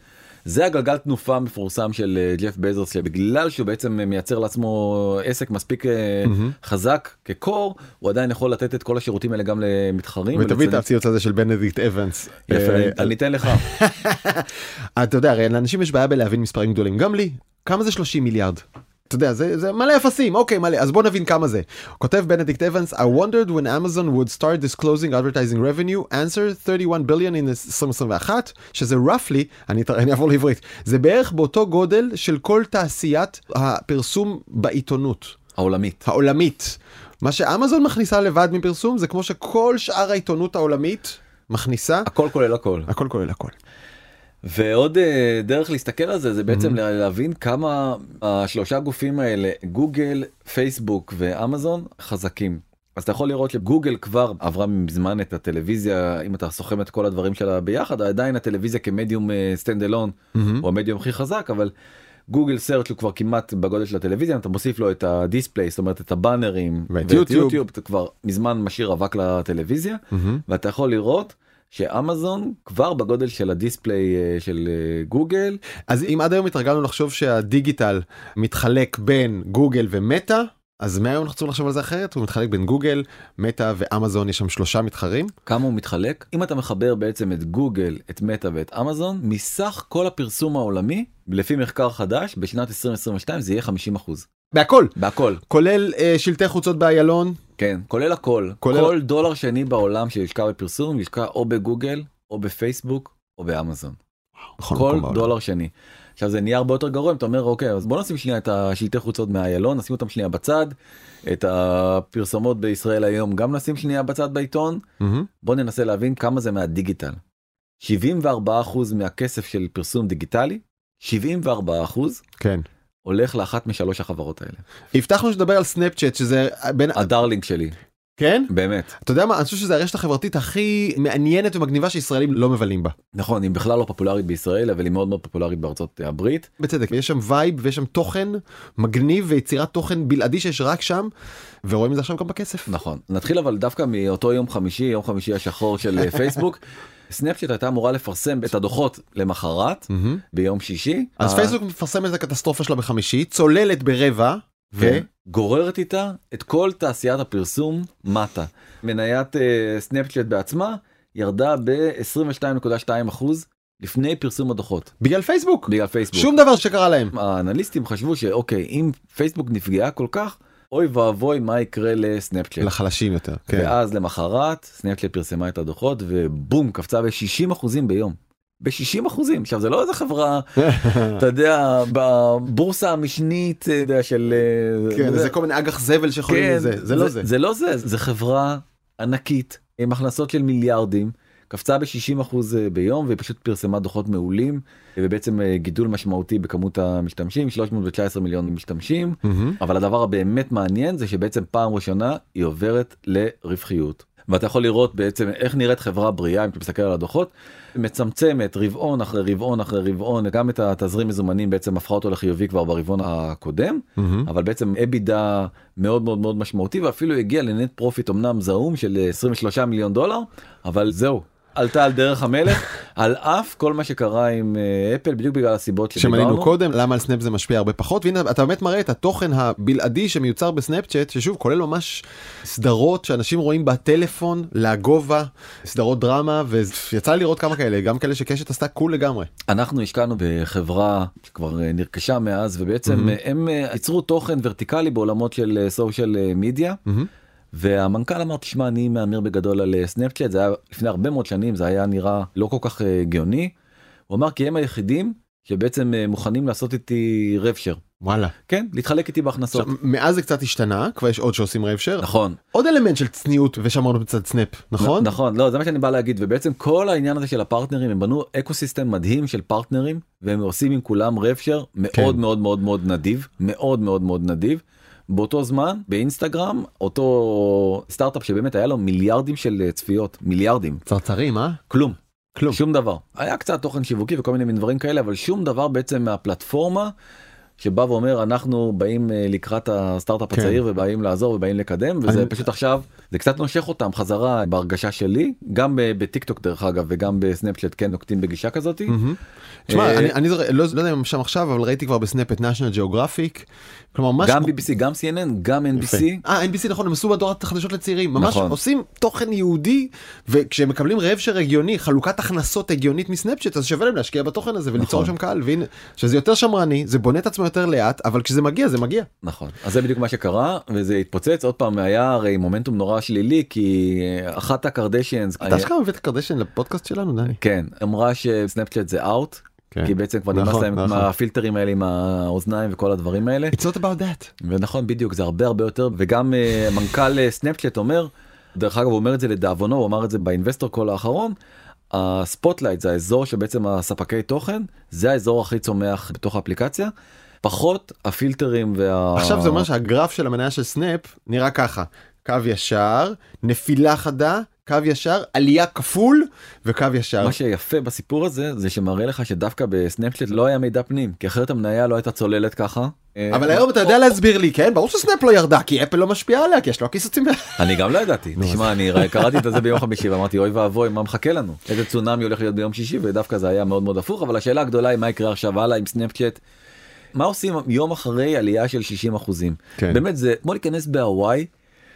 זה הגלגל תנופה המפורסם של אה, ג'ף בזוס שבגלל שהוא בעצם מייצר לעצמו עסק מספיק מהמם. חזק כ core הוא עדיין יכול לתת את כל השירותים האלה גם למתחרים. ותביא את הציוץ הזה של בנדיקט אבנס. יפה, אה, אני אתן לך. אתה יודע הרי לאנשים יש בעיה בלהבין מספרים גדולים גם לי כמה זה 30 מיליארד. אתה יודע זה זה מלא אפסים אוקיי מלא אז בוא נבין כמה זה. כותב בנדיקט אבנס I wondered when Amazon would start disclosing advertising revenue answer 31 billion in 2021 שזה roughly אני, אני אעבור לעברית זה בערך באותו גודל של כל תעשיית הפרסום בעיתונות העולמית. העולמית. מה שאמזון מכניסה לבד מפרסום זה כמו שכל שאר העיתונות העולמית מכניסה הכל כולל הכל. הכל כולל הכל. ועוד אה, דרך להסתכל על זה זה בעצם לה- להבין כמה השלושה גופים האלה גוגל פייסבוק ואמזון חזקים. אז אתה יכול לראות שגוגל כבר עברה מזמן את הטלוויזיה אם אתה סוכם את כל הדברים שלה ביחד עדיין הטלוויזיה כמדיום stand alone הוא המדיום הכי חזק אבל גוגל search הוא כבר כמעט בגודל של הטלוויזיה אתה מוסיף לו את ה display זאת אומרת את הבאנרים ואת יוטיוב. אתה כבר מזמן משאיר אבק לטלוויזיה מהמם. ואתה יכול לראות שאמזון כבר בגודל של ה display אה, של אה, גוגל. אז אם עד היום התרגלנו לחשוב שהדיגיטל מתחלק בין גוגל ומטא אז מהיום אנחנו צריכים לחשוב על זה אחרת? הוא מתחלק בין גוגל מטא ואמזון יש שם שלושה מתחרים? כמה הוא מתחלק? אם אתה מחבר בעצם את גוגל את מטא ואת אמזון מסך כל הפרסום העולמי לפי מחקר חדש בשנת 2022 זה יהיה 50 אחוז. בהכל. בהכל. כולל אה, שלטי חוצות באיילון כן כולל הכל כולל- כל דולר שני בעולם שיושקע בפרסום יושקע או בגוגל או בפייסבוק או באמזון בכל כל בעולם. דולר שני. עכשיו זה נהיה הרבה יותר גרוע אם אתה אומר אוקיי אז בוא נשים שנייה את השלטי חוצות מהאיילון נשים אותם שנייה בצד את הפרסומות בישראל היום גם נשים שנייה בצד בעיתון מהמם. בוא ננסה להבין כמה זה מהדיגיטל. 74% מהכסף של פרסום דיגיטלי 74% כן. הולך לאחת משלוש החברות האלה. הבטחנו שתדבר על סנאפצ'אט שזה בין ה darling שלי כן באמת אתה יודע מה אני חושב שזה הרשת החברתית הכי מעניינת ומגניבה שישראלים לא מבלים בה נכון היא בכלל לא פופולרית בישראל אבל היא מאוד מאוד פופולרית בארצות הברית בצדק יש שם vibe ויש שם תוכן מגניב ויצירת תוכן בלעדי שיש רק שם ורואים את זה עכשיו גם בכסף. נכון נתחיל אבל דווקא מאותו יום חמישי יום חמישי השחור של אה, פייסבוק. סנאפצ'אט הייתה אמורה לפרסם את הדוחות למחרת מהמם. ביום שישי. אז פייסבוק מפרסמת את הקטסטרופה שלה בחמישי צוללת ברבע ו... גוררת איתה את כל תעשיית הפרסום מטה. מניית אה, סנאפצ'אט בעצמה ירדה ב-22.2 לפני פרסום הדוחות בגלל פייסבוק בגלל פייסבוק. שום דבר שקרה להם. האנליסטים חשבו שאוקיי אם פייסבוק נפגעה כל כך אוי ואבוי מה יקרה לסנאפצ'אט. לחלשים יותר. כן. ואז למחרת סנאפצ'אט פרסמה את הדוחות ובום קפצה ב-60 אחוזים ביום. ב-60 אחוזים עכשיו זה לא איזה חברה אתה יודע בבורסה המשנית יודע, של אה, כן, זה- זה כל מיני אג"ח זבל שיכולים כן, לזה, זה לא זה. זה לא זה זה חברה ענקית עם הכנסות של מיליארדים קפצה ב-60 אחוז ביום ופשוט פרסמה דוחות מעולים ובעצם אה, גידול משמעותי בכמות המשתמשים 319 מיליון משתמשים מהמם. אבל הדבר הבאמת מעניין זה שבעצם פעם ראשונה היא עוברת לרווחיות. ואתה יכול לראות בעצם איך נראית חברה בריאה אם אתה מסתכל על הדוחות מצמצמת רבעון אחרי רבעון אחרי רבעון גם את התזרים מזומנים בעצם הפכה אותו לחיובי כבר ברבעון הקודם מהמם. אבל בעצם EBITDA מאוד מאוד מאוד משמעותי ואפילו הגיע ל net profit אמנם זעום של 23 מיליון דולר אבל זהו עלתה על דרך המלך על אף כל מה שקרה עם אה, אפל בדיוק בגלל הסיבות שמנינו. קודם למה על סנאפ זה משפיע הרבה פחות והנה אתה באמת מראה את התוכן הבלעדי שמיוצר בסנאפצ'אט ששוב כולל ממש סדרות שאנשים רואים בטלפון לגובה סדרות דרמה ויצא לי לראות כמה כאלה גם כאלה שקשת עשתה cool לגמרי. אנחנו השקענו בחברה שכבר אה, נרכשה מאז ובעצם. אה, הם ייצרו תוכן ורטיקלי בעולמות של social media מהמם. והמנכ"ל אמר תשמע אני מהמר בגדול על אה, סנאפצ'אט זה היה לפני הרבה מאוד שנים זה היה נראה לא כל כך אה, גאוני. הוא אמר כי הם היחידים שבעצם אה, מוכנים לעשות איתי rev share וואלה. כן להתחלק איתי בהכנסות עכשיו, מאז זה קצת השתנה כבר יש עוד שעושים rev share נכון עוד אלמנט של צניעות ושמרנו בצד סנאפ נכון? נ- נכון לא זה מה שאני בא להגיד ובעצם כל העניין הזה של הפרטנרים הם בנו ecosystem מדהים של פרטנרים והם עושים עם כולם rev share מאוד כן. מאוד מאוד מאוד נדיב מאוד מאוד מאוד נדיב. באותו זמן באינסטגרם אותו סטארט-אפ שבאמת היה לו מיליארדים של אה, צפיות מיליארדים צרצרים אה? כלום כלום. שום דבר היה קצת תוכן שיווקי וכל מיני מין דברים כאלה אבל שום דבר בעצם מהפלטפורמה שבא ואומר אנחנו באים אה, לקראת הסטארט-אפ כן. הצעיר ובאים לעזור ובאים לקדם וזה אני- פשוט עכשיו זה קצת נושך אותם חזרה בהרגשה שלי גם בטיק טוק דרך אגב וגם בסנאפצ'אט כן נוקטים בגישה כזאתי. מהמם. תשמע אה, אני אני זוכר- לא לא יודע אם שם עכשיו אבל ראיתי כבר בסנאפ את national geographic. כלומר גם BBC גם CNN גם NBC אה NBC נכון הם עשו מדורת חדשות לצעירים ממש נכון. עושים תוכן יהודי וכשהם מקבלים רבשר הגיוני חלוקת הכנסות הגיונית מסנאפצ'אט אז שווה להם להשקיע בתוכן הזה וליצור נכון. שם קהל והנה שזה יותר שמרני זה בונה את עצמו יותר לאט אבל כשזה מגיע זה מגיע. נכון אז זה בדיוק מה שקרה וזה התפוצץ עוד פעם היה הרי מומנטום נורא שלילי כי אה, אחת הקרדשיאנס אתה אשכרה מביא את הקרדשיאנס לפודקאסט שלנו דני. כן אמרה שסנאפצ'אט זה out כן. כי בעצם כבר נכון, נמאס להם עם נכון. הפילטרים האלה עם האוזניים וכל הדברים האלה It's not about that. ונכון בדיוק זה הרבה הרבה יותר וגם אה, מנכ"ל אה, סנאפצ'אט אומר דרך אגב הוא אומר את זה לדאבונו הוא אמר את זה ב investor call האחרון. ה Spotlight זה האזור שבעצם הספקי תוכן זה האזור הכי צומח בתוך האפליקציה פחות הפילטרים וה... עכשיו זה אומר שהגרף של המניה של סנאפ נראה ככה קו ישר נפילה חדה קו ישר עלייה כפול וקו ישר. מה שיפה בסיפור הזה זה שמראה לך שדווקא בסנאפצ'אט לא היה מידע פנים כי אחרת המניה לא הייתה צוללת ככה אבל היום אתה יודע להסביר לי כן ברור שסנאפ לא ירדה כי אפל לא משפיעה עליה כי יש לו קיזוזים. אני גם לא ידעתי תשמע אני קראתי את זה ביום חמישי ואמרתי אוי ואבוי מה מחכה לנו איזה צונאמי הולך להיות ביום שישי ודווקא זה היה מאוד מאוד הפוך אבל השאלה הגדולה היא מה יקרה עכשיו הלאה עם סנאפצ'אט. מה עושים יום אחרי עלייה של 60 אחוזים כן. באמת זה כמו להיכנס בהוואי.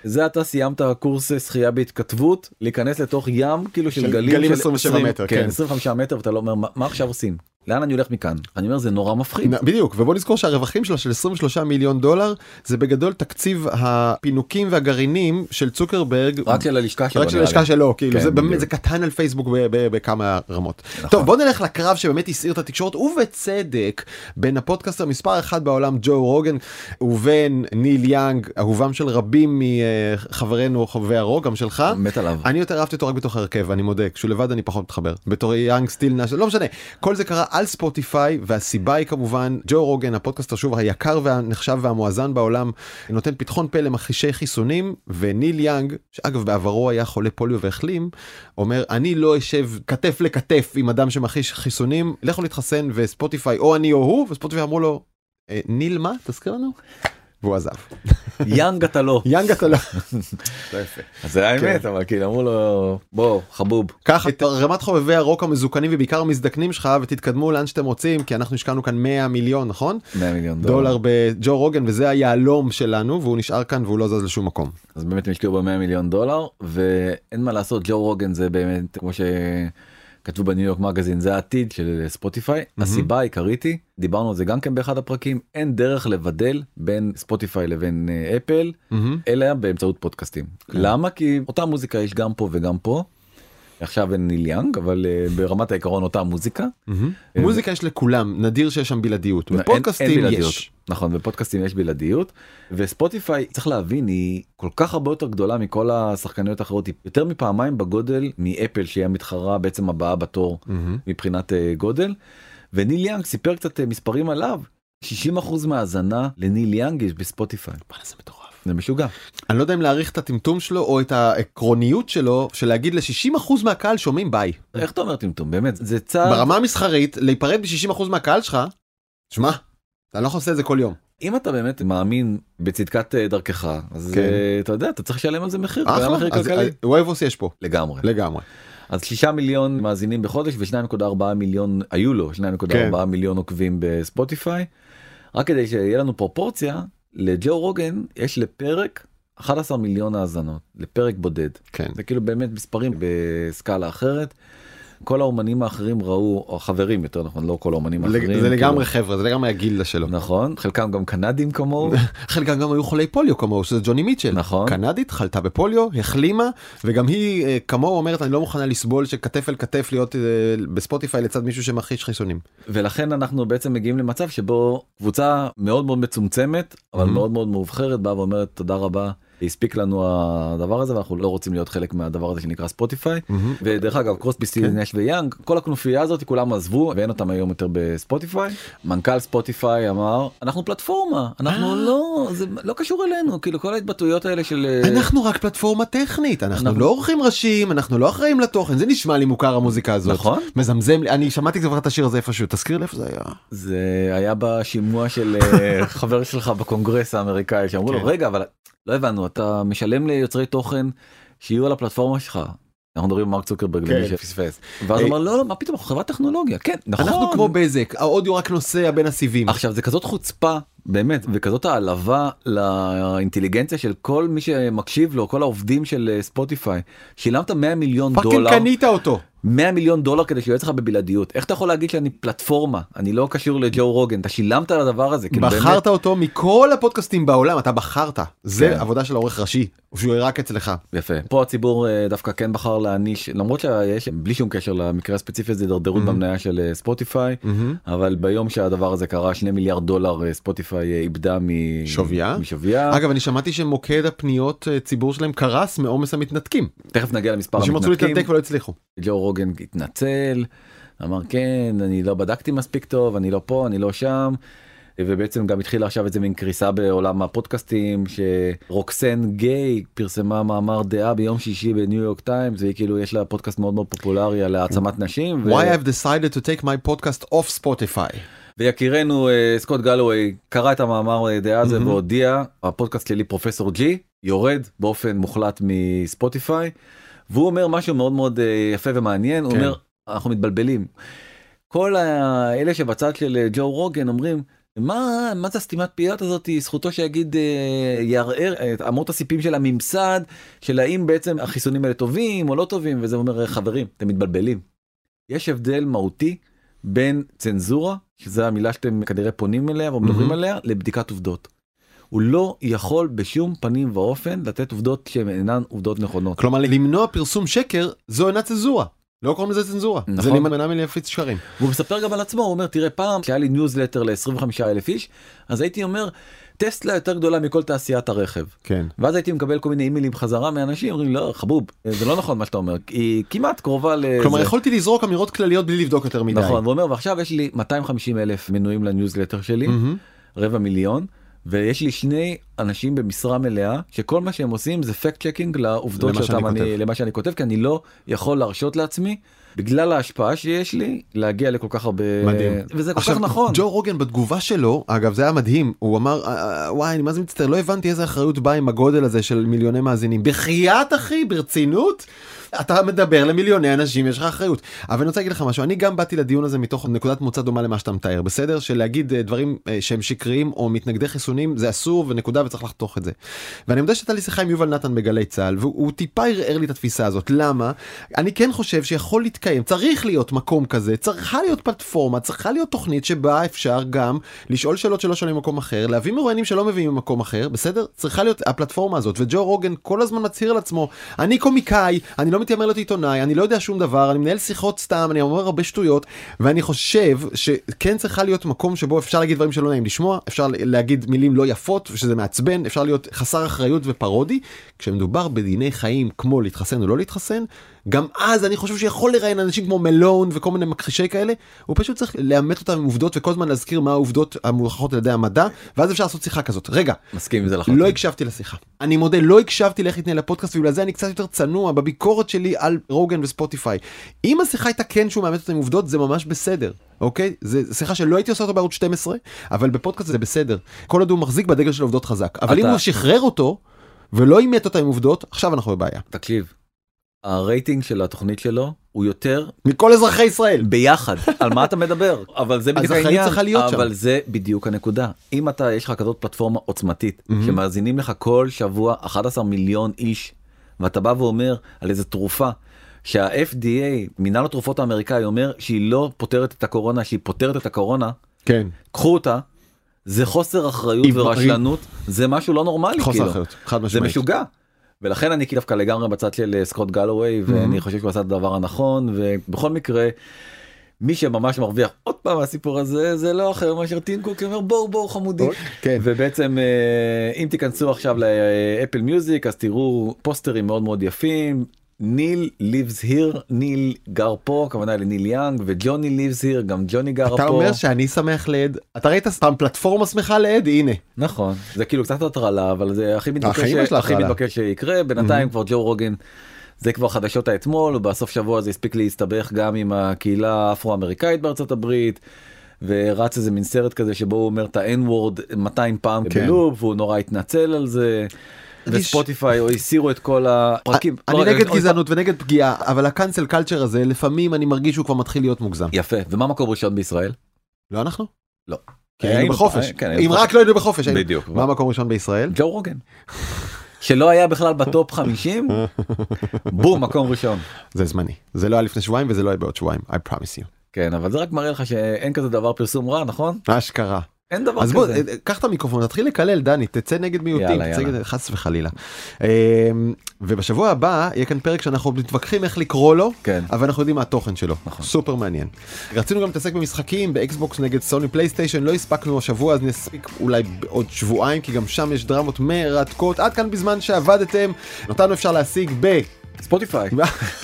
זה אתה סיימת קורס שחייה בהתכתבות להיכנס לתוך ים כאילו של, של גלים, גלים של 27 מטר, כן. 25 מטר ואתה לא אומר מה, מה עכשיו עושים לאן אני הולך מכאן אני אומר זה נורא מפחיד בדיוק ובוא נזכור שהרווחים שלה של 23 מיליון דולר זה בגדול תקציב הפינוקים והגרעינים של צוקרברג רק של הלשכה שלו רק של הלשכה. שלו כאילו כן, זה באמת. זה קטן על פייסבוק בכמה רמות. נכון. טוב בוא נלך לקרב שבאמת הסעיר את התקשורת ובצדק בין הפודקאסטר מספר אחד בעולם ג'ו רוגן ובין ניל יאנג אהובם של רבים מחברינו חובבי הרוק גם שלך. מת עליו. אני יותר אהבתי אותו רק בתוך הרכב אני מודה כשהוא לבד אני פחות מתחבר בתור יאנג סטיל נאש לא משנה כל זה קרה על ספוטיפיי והסיבה היא כמובן ג'ו רוגן הפודקאסטר שוב היקר והנחשב והמואזן בעולם נותן פתחון פה למכחישי חיסונים וניל יאנג שאגב בעברו היה חולה פוליו והחלים אומר אני לא אשב כתף לכתף עם אדם שמכחיש חיסונים לכו להתחסן וספוטיפיי או אני או הוא וספוטיפיי אמרו לו "אה, ניל מה תזכיר לנו. והוא עזב. יאנג אתה לא. יאנג אתה לא. לא. אז זה האמת אבל כאילו אמרו לו בוא חבוב. קח את רמת חובבי הרוק המזוקנים ובעיקר המזדקנים שלך ותתקדמו לאן שאתם רוצים כי אנחנו השקענו כאן 100 מיליון נכון 100 מיליון דולר. בג'ו רוגן וזה היהלום שלנו והוא נשאר כאן והוא לא זז לשום מקום. אז באמת הם השקיעו ב-100 מיליון דולר ואין מה לעשות ג'ו רוגן זה באמת כמו שכתבו בניו יורק מגזין זה העתיד של ספוטיפיי הסיבה העיקרית היא דיברנו על זה גם כן באחד הפרקים אין דרך לבדל בין ספוטיפיי לבין אה, אפל אלא באמצעות פודקאסטים למה כי אותה מוזיקה יש גם פה וגם פה. עכשיו אין ניל יאנג אבל אה, ברמת העיקרון אותה מוזיקה. מוזיקה יש לכולם נדיר שיש שם בלעדיות בפודקאסטים. יש. נכון בפודקאסטים יש בלעדיות וספוטיפיי צריך להבין היא כל כך הרבה יותר גדולה מכל השחקניות האחרות היא יותר מפעמיים בגודל מאפל שהיא המתחרה בעצם הבאה בתור מבחינת אה, גודל. וניל יאנג סיפר קצת אה, מספרים עליו 60% מהאזנה לניל יאנג יש בספוטיפיי זה מטורף. זה משוגע אני לא יודע אם להעריך את הטמטום שלו או את העקרוניות שלו של להגיד ל-60% מהקהל שומעים ביי. איך אתה אומר טמטום באמת זה צעד ברמה המסחרית להיפרד ב-60% מהקהל שלך שמע אני לא יכול לעשות את זה כל יום. אם אתה באמת מאמין בצדקת אה, דרכך אז כן. אה, אתה יודע אתה צריך לשלם על זה מחיר אחלה מחיר אז כלכלי אה, vibes יש פה לגמרי. לגמרי. אז 6 מיליון מאזינים בחודש ו2.4 מיליון היו לו 2.4 כן. מיליון עוקבים בספוטיפיי. רק כדי שיהיה לנו פרופורציה לג'ו רוגן יש לפרק 11 מיליון האזנות לפרק בודד כן. זה כאילו באמת מספרים בסקאלה אחרת. כל האומנים האחרים ראו או חברים יותר נכון לא כל האומנים האחרים זה כאילו- לגמרי חבר'ה זה לגמרי הגילדה שלו. נכון חלקם גם קנדים כמוהו חלקם גם היו חולי פוליו כמוהו שזה ג'וני מיטשל. נכון. קנדית חלתה בפוליו החלימה וגם היא אה, כמוהו אומרת אני לא מוכנה לסבול שכתף אל כתף להיות אה, בספוטיפיי לצד מישהו שמכחיש חיסונים. ולכן אנחנו בעצם מגיעים למצב שבו קבוצה מאוד מאוד מצומצמת אבל Mhm. מאוד מאוד מאובחרת באה ואומרת תודה רבה הספיק לנו הדבר הזה ואנחנו לא רוצים להיות חלק מהדבר הזה שנקרא ספוטיפיי ודרך אגב קרוסבי כן. סטילס נש ויאנג כל הכנופיה הזאת כולם עזבו ואין אותם היום יותר בספוטיפיי מנכ"ל ספוטיפיי אמר אנחנו פלטפורמה אנחנו אה. לא זה לא קשור אלינו כאילו כל ההתבטאויות האלה של אנחנו רק פלטפורמה טכנית אנחנו אנחנו- לא עורכים ראשים אנחנו לא אחראים לתוכן זה נשמע לי מוכר המוזיקה הזאת נכון. מזמזם לי אני שמעתי כבר את השיר הזה איפשהו תזכיר לי איפה זה היה. זה היה בשימוע של אה, חבר שלך בקונגרס האמריקאי שאמרו לו כן. רגע אבל לא הבנו אתה משלם ליוצרי תוכן שיהיו על הפלטפורמה שלך. אנחנו מדברים על מרק צוקרברג כן. למי שפספס. ואז אה, הוא אמר לא לא מה פתאום חברת טכנולוגיה כן נכון. אנחנו כמו בזק האודיו רק נוסע בין הסיבים. עכשיו זה כזאת חוצפה באמת וכזאת העלבה לאינטליגנציה של כל מי שמקשיב לו כל העובדים של אה, ספוטיפיי שילמת 100 מיליון fucking דולר קנית אותו. 100 מיליון דולר כדי שיהיה אצלך בבלעדיות איך אתה יכול להגיד שאני פלטפורמה אני לא קשור לג'ו רוגן אתה שילמת על הדבר הזה כאילו באמת. בחרת אותו מכל הפודקאסטים בעולם אתה בחרת זה כן. עבודה של העורך ראשי שהוא רק אצלך. יפה פה הציבור אה, דווקא כן בחר להעניש למרות שיש בלי שום קשר למקרה הספציפי הזה הידרדרות Mhm. במניה של אה, ספוטיפיי אבל ביום שהדבר הזה קרה 2 מיליארד דולר אה, ספוטיפיי אה, איבדה מ- שוויה? משוויה אגב אני שמעתי שמוקד הפניות אה, ציבור שלהם קרס מעומס המתנתקים. תכף נגיע למספר אנשים רצו המתנתקים להתנתק ולא הצליחו. ג'ו רוגן התנצל אמר כן אני לא בדקתי מספיק טוב אני לא פה אני לא שם. ובעצם גם התחילה עכשיו איזה מין קריסה בעולם הפודקאסטים שרוקסן גיי פרסמה מאמר דעה ביום שישי בניו יורק טיימס והיא כאילו יש לה פודקאסט מאוד מאוד פופולרי על העצמת נשים. ו- Why I've decided to take my podcast off Spotify. ויקירנו אה, סקוט גלווי קרא את המאמר אה, דעה הזה. והודיע הפודקאסט שלי פרופסור ג'י יורד באופן מוחלט מספוטיפיי והוא אומר משהו מאוד מאוד אה, יפה ומעניין הוא כן. אומר אנחנו מתבלבלים. כל האלה שבצד של ג'ו רוגן אומרים מה מה זה הסתימת פיות הזאת זכותו שיגיד יערער את אמות הסיפים של הממסד של האם בעצם החיסונים האלה טובים או לא טובים וזה אומר חברים אתם מתבלבלים. יש הבדל מהותי בין צנזורה שזה המילה שאתם כנראה פונים אליה ומדברים מהמם. עליה לבדיקת עובדות. הוא לא יכול בשום פנים ואופן לתת עובדות שהן אינן עובדות נכונות. כלומר למנוע פרסום שקר זו אינה צנזורה. לא קוראים לזה צנזורה. זה נכון. להימנע מלהפיץ שקרים. והוא מספר גם על עצמו הוא אומר תראה פעם שהיה לי ניוזלטר ל-25 אלף איש אז הייתי אומר טסלה יותר גדולה מכל תעשיית הרכב. כן. ואז הייתי מקבל כל מיני אימיילים חזרה מאנשים אומרים לא חבוב זה לא נכון מה שאתה אומר היא כמעט קרובה לזה. כלומר יכולתי לזרוק אמירות כלליות בלי לבדוק יותר מדי. נכון והוא אומר ועכשיו יש לי 250 אלף מנויים לניוזלטר שלי מהמם. רבע מיליון ויש לי שני אנשים במשרה מלאה שכל מה שהם עושים זה fact checking לעובדות שאותם אני. למה שאני כותב כי אני לא יכול להרשות לעצמי בגלל ההשפעה שיש לי להגיע לכל כך הרבה מדהים. וזה כל עכשיו, כך נכון ג'ו רוגן בתגובה שלו אגב זה היה מדהים הוא אמר "אה, אה, וואי אני מה זה מצטער לא הבנתי איזה אחריות באה עם הגודל הזה של מיליוני מאזינים בחייאת אחי ברצינות אתה מדבר למיליוני אנשים יש לך אחריות. אבל אני רוצה להגיד לך משהו אני גם באתי לדיון הזה מתוך נקודת מוצא דומה למה שאתה מתאר. בסדר? של להגיד אה, דברים אה, שהם שקריים או מתנגדי חיסונים זה אסור ונקודה וצריך לחתוך את זה. ואני יודע שהייתה לי שיחה עם יובל נתן בגלי צה"ל והוא הוא טיפה ערער לי את התפיסה הזאת. למה? אני כן חושב שיכול להתקיים צריך להיות מקום כזה צריכה להיות פלטפורמה צריכה להיות תוכנית שבה אפשר גם לשאול שאלות שלא שואלים במקום אחר להביא מרואיינים שלא מביאים ממקום אחר בסדר? צריכה להיות הפלטפורמה הזאת וג'ו רוגן כל הזמן מצהיר על עצמו אני קומיקאי אני לא מתיימר להיות עיתונאי אני לא יודע שום דבר אני מנהל שיחות סתם אני אומר הרבה שטויות ואני חושב שכן צריכה להיות מקום שבו אפשר להגיד דברים שלא נעים לשמוע אפשר להגיד מילים לא יפות שזה מעצבן אפשר להיות חסר אחריות ופרודי. כשמדובר בדיני חיים כמו להתחסן או לא להתחסן גם אז אני חושב שיכול לראיין אנשים כמו מלון וכל מיני מכחישי כאלה הוא פשוט צריך לאמת אותם עם עובדות וכל הזמן להזכיר מה העובדות המוכחות על ידי המדע ואז אפשר לעשות שיחה כזאת. רגע מסכים עם זה לחלוטין. לא הקשבתי לשיחה. אני מודה לא הקשבתי לאיך התנהל הפודקאסט ובגלל זה אני קצת יותר צנוע בביקורת שלי על רוגן וספוטיפיי. אם השיחה הייתה כן שהוא מאמת אותה עם עובדות זה ממש בסדר אוקיי? זה שיחה שלא הייתי עושה אותו בערוץ 12 אבל בפודקאסט זה בסדר. כל עוד הוא מחזיק בדגל של עובדות חזק. אבל אם אתה- הוא שחרר אותו ולא אימת אותה עם עובדות עכשיו אנחנו בבעיה. תקשיב. הרייטינג של התוכנית שלו הוא יותר מכל אזרחי ישראל ביחד על מה אתה מדבר אבל זה בדיוק העניין להיות שם. אבל זה בדיוק הנקודה אם אתה יש לך כזאת פלטפורמה עוצמתית מהמם. שמאזינים לך כל שבוע 11 מיליון איש ואתה בא ואומר על איזה תרופה שה-FDA מינהל התרופות האמריקאי אומר שהיא לא פותרת את הקורונה שהיא פותרת את הקורונה כן קחו אותה. זה חוסר אחריות ורשלנות זה משהו לא נורמלי חוסר כאילו. אחריות חד זה משמעית משוגע. ולכן אני דווקא לגמרי בצד של אה, סקוט גלווי ואני חושב שהוא עשה את הדבר הנכון ובכל מקרה. מי שממש מרוויח עוד פעם מהסיפור הזה זה לא אחר מאשר טים קוק אומר בואו בואו חמודי כן. ובעצם אה, אם תיכנסו עכשיו לאפל מיוזיק אז תראו פוסטרים מאוד מאוד יפים Neil lives here ניל גר פה הכוונה לניל יאנג וג'וני lives here גם ג'וני גר אתה פה אומר שאני שמח לעד אתה ראית סתם פלטפורמה שמחה לעד הנה נכון זה כאילו קצת הטרלה אבל זה הכי מתבקש הכי. מתבקש שיקרה בינתיים כבר ג'ו רוגן. זה כבר חדשות האתמול ובסוף שבוע זה הספיק להסתבך גם עם הקהילה האפרו-אמריקאית בארצות הברית. ורץ איזה מין סרט כזה שבו הוא אומר את ה-N word 200 פעם כן. בלופ והוא נורא התנצל על זה. וספוטיפיי או הסירו את כל הפרקים. אני לא, נגד אוי, גזענות ונגד פגיעה אבל הקאנסל קלצ'ר הזה לפעמים אני מרגיש שהוא כבר מתחיל להיות מוגזם. יפה ומה מקום ראשון בישראל? לא אנחנו? לא. כי היינו היינו- בחופש. כן, היינו אם. רק לא היינו בחופש. בדיוק. מה המקום הראשון בישראל? ג'ו רוגן. שלא היה בכלל בטופ 50 בום מקום ראשון. זה זמני. זה לא היה לפני שבועיים וזה לא היה בעוד שבועיים. I promise you. כן אבל זה רק מראה לך שאין כזה דבר פרסום רע נכון? אשכרה. אין דבר אז בוא כזה. אה, קח את המיקרופון תתחיל לקלל דני תצא נגד מיעוטים יאללה, תצא יאללה. נגד- חס וחלילה. אה, ובשבוע הבא יהיה כאן פרק שאנחנו מתווכחים איך לקרוא לו כן. אבל אנחנו יודעים מה התוכן שלו נכון. סופר מעניין. רצינו גם להתעסק במשחקים באקסבוקס נגד סוני פלייסטיישן לא הספקנו השבוע אז נספיק אולי בעוד שבועיים כי גם שם יש דרמות מרתקות עד כאן בזמן שעבדתם אותנו אפשר להשיג ב... ספוטיפיי.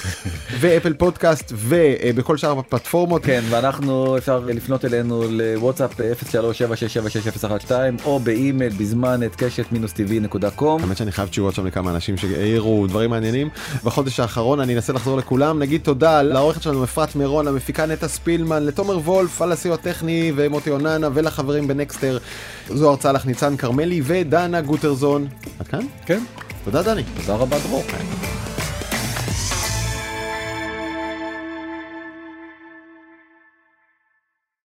ואפל פודקאסט ובכל שאר הפלטפורמות. כן, ואנחנו אפשר לפנות אלינו לוואטסאפ 0376766012 או באימייל בזמן at קשת מינוס TV נקודה com. האמת שאני חייב תשובות שם לכמה אנשים שהעירו דברים מעניינים. בחודש האחרון אני אנסה לחזור לכולם נגיד תודה לעורכת שלנו אפרת מירון למפיקה נטע ספילמן לתומר וולף על הסיוע הטכני ומוטי אוננה ולחברים בנקסטר. זו הרצאה לך ניצן כרמלי ודנה גוטרזון. עד כאן? כן. תודה דני. תודה רבה דרור.